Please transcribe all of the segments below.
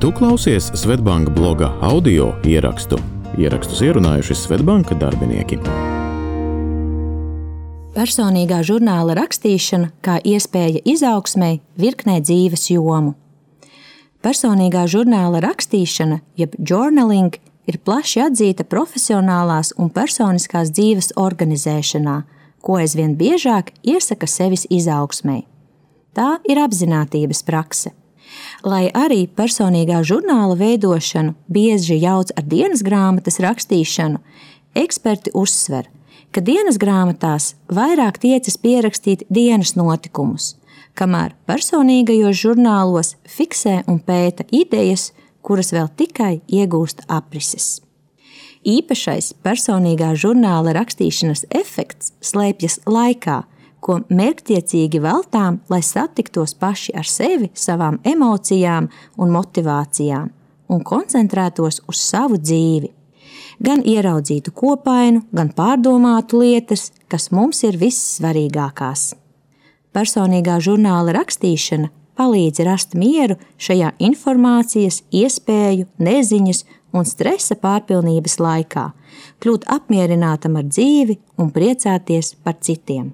Tu klausies Svetbanka bloga audio ierakstu. Ierakstus ierunājuši Svetbanka darbinieki. Personīgā žurnāla rakstīšana kā iespēja izaugsmai virknē dzīves jomu. Personīgā žurnāla rakstīšana, jeb journaling, ir plaši atzīta profesionālās un personiskās dzīves organizēšanā, ko aizvien biežāk iesaka sevis izaugsmai. Tā ir apziņotības prakse. Lai arī personīgā žurnāla veidošanu bieži jauc ar dienas grāmatas rakstīšanu, eksperti uzsver, ka dienas grāmatās vairāk tiecas pierakstīt dienas notikumus, kamēr personīgajos žurnālos fiksē un pēta idejas, kuras vēl tikai iegūst aprises. Īpašais personīgā žurnāla rakstīšanas efekts slēpjas laikā, ko mērķtiecīgi veltām, lai satiktos paši ar sevi, savām emocijām un motivācijām un koncentrētos uz savu dzīvi. Gan ieraudzītu kopainu, gan pārdomātu lietas, kas mums ir vissvarīgākās. Personīgā žurnāla rakstīšana palīdz rast mieru šajā informācijas, iespēju, neziņas un stresa pārpilnības laikā, kļūt apmierinātam ar dzīvi un priecāties par citiem.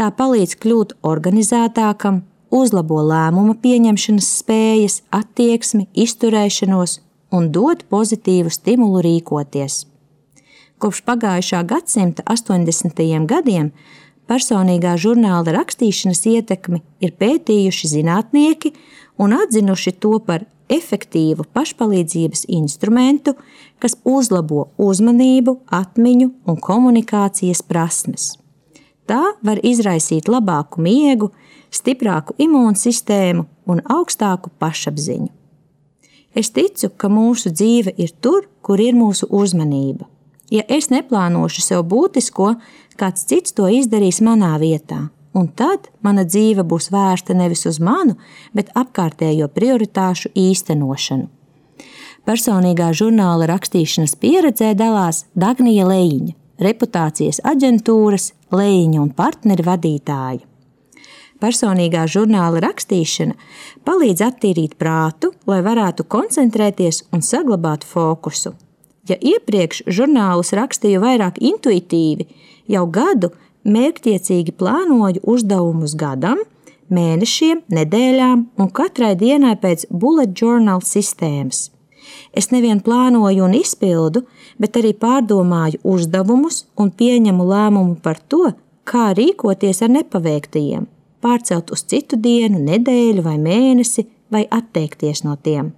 Tā palīdz kļūt organizētākam, uzlabo lēmuma pieņemšanas spējas, attieksmi, izturēšanos un dod pozitīvu stimulu rīkoties. Kopš pagājušā gadsimta 80. gadiem personīgā žurnāla rakstīšanas ietekmi ir pētījuši zinātnieki un atzinuši to par efektīvu pašpalīdzības instrumentu, kas uzlabo uzmanību, atmiņu un komunikācijas prasmes. Tā var izraisīt labāku miegu, stiprāku imūnsistēmu un augstāku pašapziņu. Es ticu, ka mūsu dzīve ir tur, kur ir mūsu uzmanība. Ja es neplānošu sev būtisko, kāds cits to izdarīs manā vietā, un tad mana dzīve būs vērsta nevis uz manu, bet apkārtējo prioritāšu īstenošanu. Personīgā žurnāla rakstīšanas pieredzē dalās Dagnija Leņķa, reputācijas aģentūras, leņķa un partneru vadītāja. Personīgā žurnāla rakstīšana palīdz attīrīt prātu, lai varētu koncentrēties un saglabāt fokusu. Ja iepriekš žurnālus rakstīju vairāk intuitīvi, jau gadu mērķtiecīgi plānoju uzdevumus gadam, mēnešiem, nedēļām un katrai dienai pēc bullet journal sistēmas. Es nevien plānoju un izpildu, bet arī pārdomāju uzdevumus un pieņemu lēmumu par to, kā rīkoties ar nepaveiktajiem, pārcelt uz citu dienu, nedēļu vai mēnesi, vai atteikties no tiem.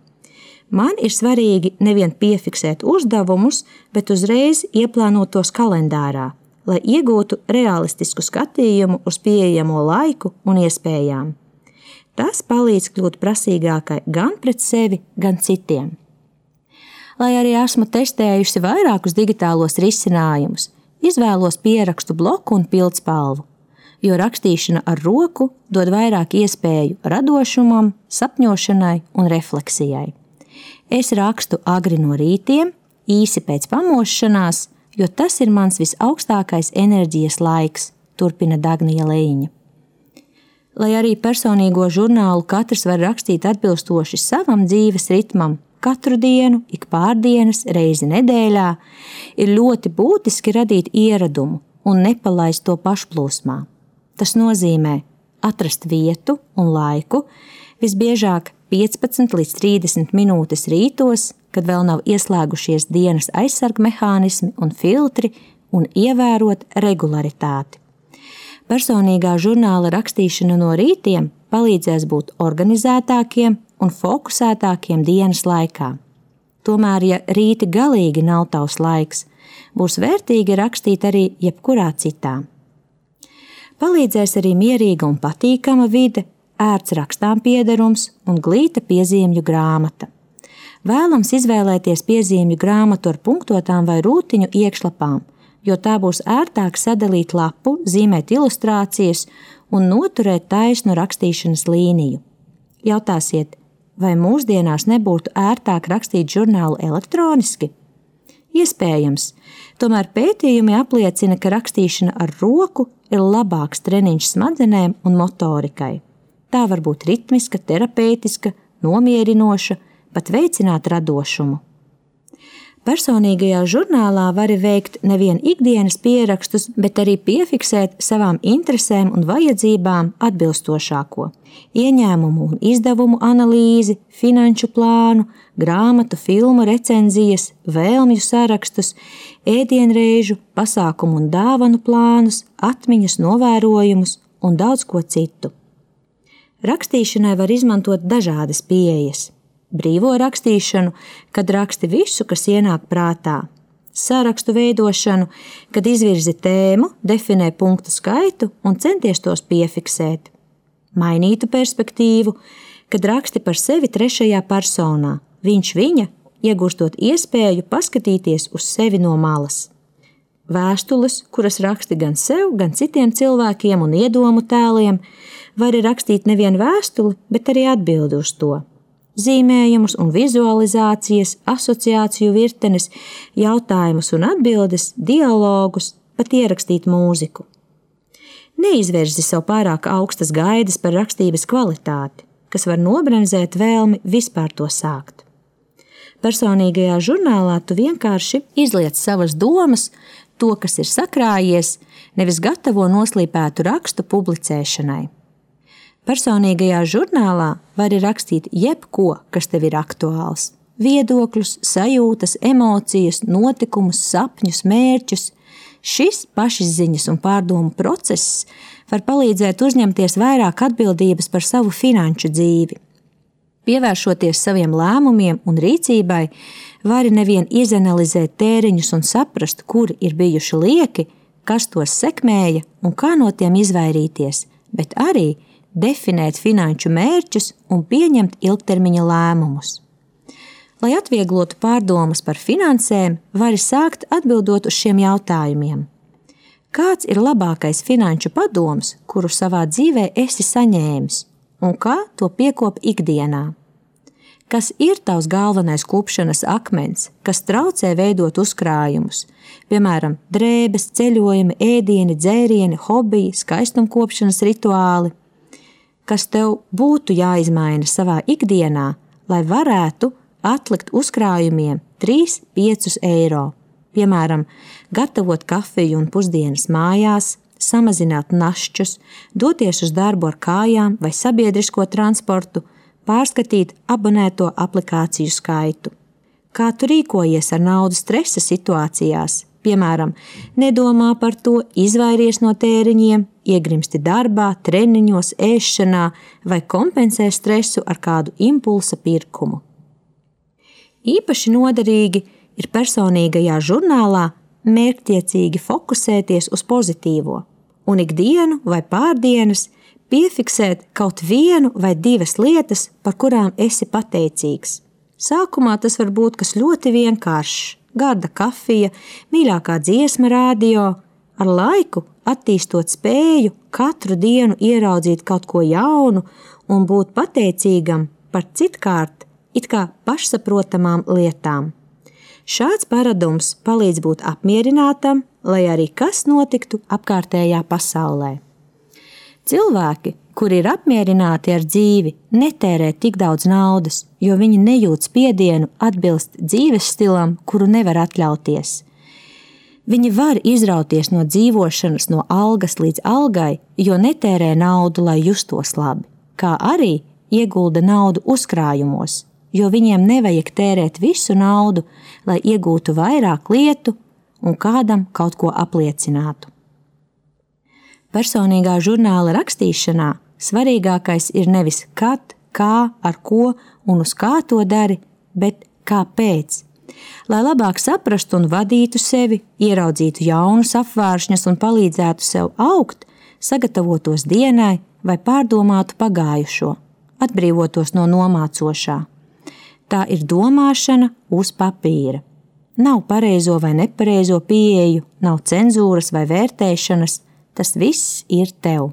Man ir svarīgi nevien piefiksēt uzdevumus, bet uzreiz ieplānot tos kalendārā, lai iegūtu realistisku skatījumu uz pieejamo laiku un iespējām. Tas palīdz kļūt prasīgākai gan pret sevi, gan citiem lai arī esmu testējusi vairākus digitālos risinājumus, izvēlos pierakstu bloku un pildspalvu, jo rakstīšana ar roku dod vairāk iespēju radošumam, sapņošanai un refleksijai. Es rakstu agri no rītiem, īsi pēc pamošanās, jo tas ir mans visaugstākais enerģijas laiks, turpina Dagnija Leņa. Lai arī personīgo žurnālu katrs var rakstīt atbilstoši savam dzīves ritmam, katru dienu, ik pārdienas, reizi nedēļā, ir ļoti būtiski radīt ieradumu un nepalaist to pašplūsmā. Tas nozīmē atrast vietu un laiku, visbiežāk 15 līdz 30 minūtes rītos, kad vēl nav ieslēgušies dienas aizsarga mehānismi un filtri, un ievērot regularitāti. Personīgā žurnāla rakstīšana no rītiem palīdzēs būt organizētākiem un fokusētākiem dienas laikā. Tomēr, ja rīti galīgi nav tavs laiks, būs vērtīgi rakstīt arī jebkurā citā. Palīdzēs arī mierīga un patīkama vide, ērts rakstām piederums un glīta piezīmju grāmata. Vēlams izvēlēties piezīmju grāmatu ar punktotām vai rūtiņu iekšlapām, jo tā būs ērtāk sadalīt lapu, zīmēt ilustrācijas un noturēt taisnu rakstīšanas līniju. Jautāsiet, vai mūsdienās nebūtu ērtāk rakstīt žurnālu elektroniski? Iespējams, tomēr pētījumi apliecina, ka rakstīšana ar roku ir labāks treniņš smadzenēm un motorikai. Tā var būt ritmiska, terapeitiska, nomierinoša, pat veicināt radošumu. Personīgajā žurnālā var veikt nevien ikdienas pierakstus, bet arī piefiksēt savām interesēm un vajadzībām atbilstošāko ieņēmumu un izdevumu analīzi, finanšu plānu, grāmatu, filmu recenzijas, vēlmju sarakstus, ēdienreizu, pasākumu un dāvanu plānus, atmiņas novērojumus un daudz ko citu. Rakstīšanai var izmantot dažādas pieejas brīvo rakstīšanu, kad raksti visu, kas ienāk prātā, sarakstu veidošanu, kad izvirzi tēmu, definē punktu skaitu un centies tos piefiksēt, mainītu perspektīvu, kad raksti par sevi trešajā personā, viņš viņa, iegūstot iespēju paskatīties uz sevi no malas. Vēstules, kuras raksti gan sev, gan citiem cilvēkiem un iedomu tēliem, var rakstīt nevien vēstuli, bet arī atbildi uz to zīmējumus un vizualizācijas, asociāciju virtenes, jautājumus un atbildes, dialogus, pat ierakstīt mūziku. Neizverzi sev pārāk augstas gaidas par rakstības kvalitāti, kas var nobremzēt vēlmi vispār to sākt. Personīgajā žurnālā tu vienkārši izliec savas domas, to, kas ir sakrājies, nevis gatavo noslīpētu rakstu publicēšanai. Personīgajā žurnālā vari rakstīt jebko, kas tev ir aktuāls. Viedokļus, sajūtas, emocijas, notikumus, sapņus, mērķus. Šis pašizziņas un pārdomu process var palīdzēt uzņemties vairāk atbildības par savu finanšu dzīvi. Pievēršoties saviem lēmumiem un rīcībai, vari nevien izanalizēt tēriņus un saprast, kuri ir bijuši lieki, kas tos sekmēja un kā no tiem izvairīties, bet arī definēt finanšu mērķus un pieņemt ilgtermiņa lēmumus. Lai atvieglotu pārdomas par finansēm, vari sākt atbildot uz šiem jautājumiem. Kāds ir labākais finanšu padoms, kuru savā dzīvē esi saņēmis, un kā to piekop ikdienā? Kas ir tavs galvenais klupšanas akmens, kas traucē veidot uzkrājumus, piemēram, drēbes, ceļojumi, ēdieni, dzērieni, hobiji, skaistumkopšanas rituāli? Kas tev būtu jāizmaina savā ikdienā, lai varētu atlikt uzkrājumiem 3-5 eiro. Piemēram, gatavot kafiju un pusdienas mājās, samazināt našķus, doties uz darbu ar kājām vai sabiedrisko transportu, pārskatīt abonēto aplikāciju skaitu. Kā tu rīkojies ar naudu stresa situācijās, Piemēram, nedomā par to, izvairies no tēriņiem, iegrimsti darbā, treniņos, ēšanā vai kompensē stresu ar kādu impulsa pirkumu. Īpaši noderīgi ir personīgajā žurnālā mērķtiecīgi fokusēties uz pozitīvo un ikdienu vai pārdienas piefiksēt kaut vienu vai divas lietas, par kurām esi pateicīgs. Sākumā tas var būt kas ļoti vienkāršs garda kafija, mīļākā dziesma radio, ar laiku attīstot spēju katru dienu ieraudzīt kaut ko jaunu un būt pateicīgam par citkārt it kā pašsaprotamām lietām. Šāds paradums palīdz būt apmierinātam, lai arī kas notiktu apkārtējā pasaulē. Cilvēki, kuri ir apmierināti ar dzīvi, netērē tik daudz naudas, jo viņi nejūt spiedienu atbilst dzīves stilam, kuru nevar atļauties. Viņi var izrauties no dzīvošanas no algas līdz algai, jo netērē naudu, lai justos labi, kā arī iegulda naudu uzkrājumos, jo viņiem nevajag tērēt visu naudu, lai iegūtu vairāk lietu un kādam kaut ko apliecinātu. Personīgā žurnāla rakstīšanā svarīgākais ir nevis kad, kā, ar ko un uz kā to dari, bet kāpēc. Lai labāk saprastu un vadītu sevi, ieraudzītu jaunus apvāršņus un palīdzētu sev augt, sagatavotos dienai vai pārdomātu pagājušo, atbrīvotos no nomācošā. Tā ir domāšana uz papīra. Nav pareizo vai nepareizo pieeju, nav cenzūras vai vērtēšanas, tas viss ir tev.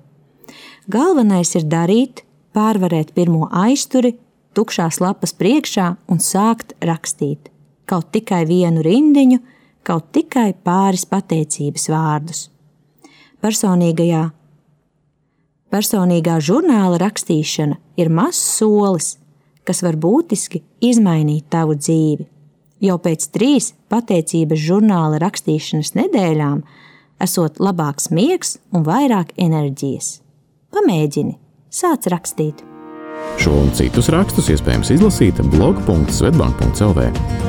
Galvenais ir darīt, pārvarēt pirmo aizturi, tukšās lapas priekšā un sākt rakstīt. Kaut tikai vienu rindiņu, kaut tikai pāris pateicības vārdus. Personīgajā, personīgā žurnāla rakstīšana ir mazs solis, kas var būtiski izmainīt tavu dzīvi. Jau pēc trīs pateicības žurnāla rakstīšanas nedēļām esot labāks miegs un vairāk enerģijas. Pamēģini, sāc rakstīt! Šo un citus rakstus iespējams izlasīt blog.svetbank.cl.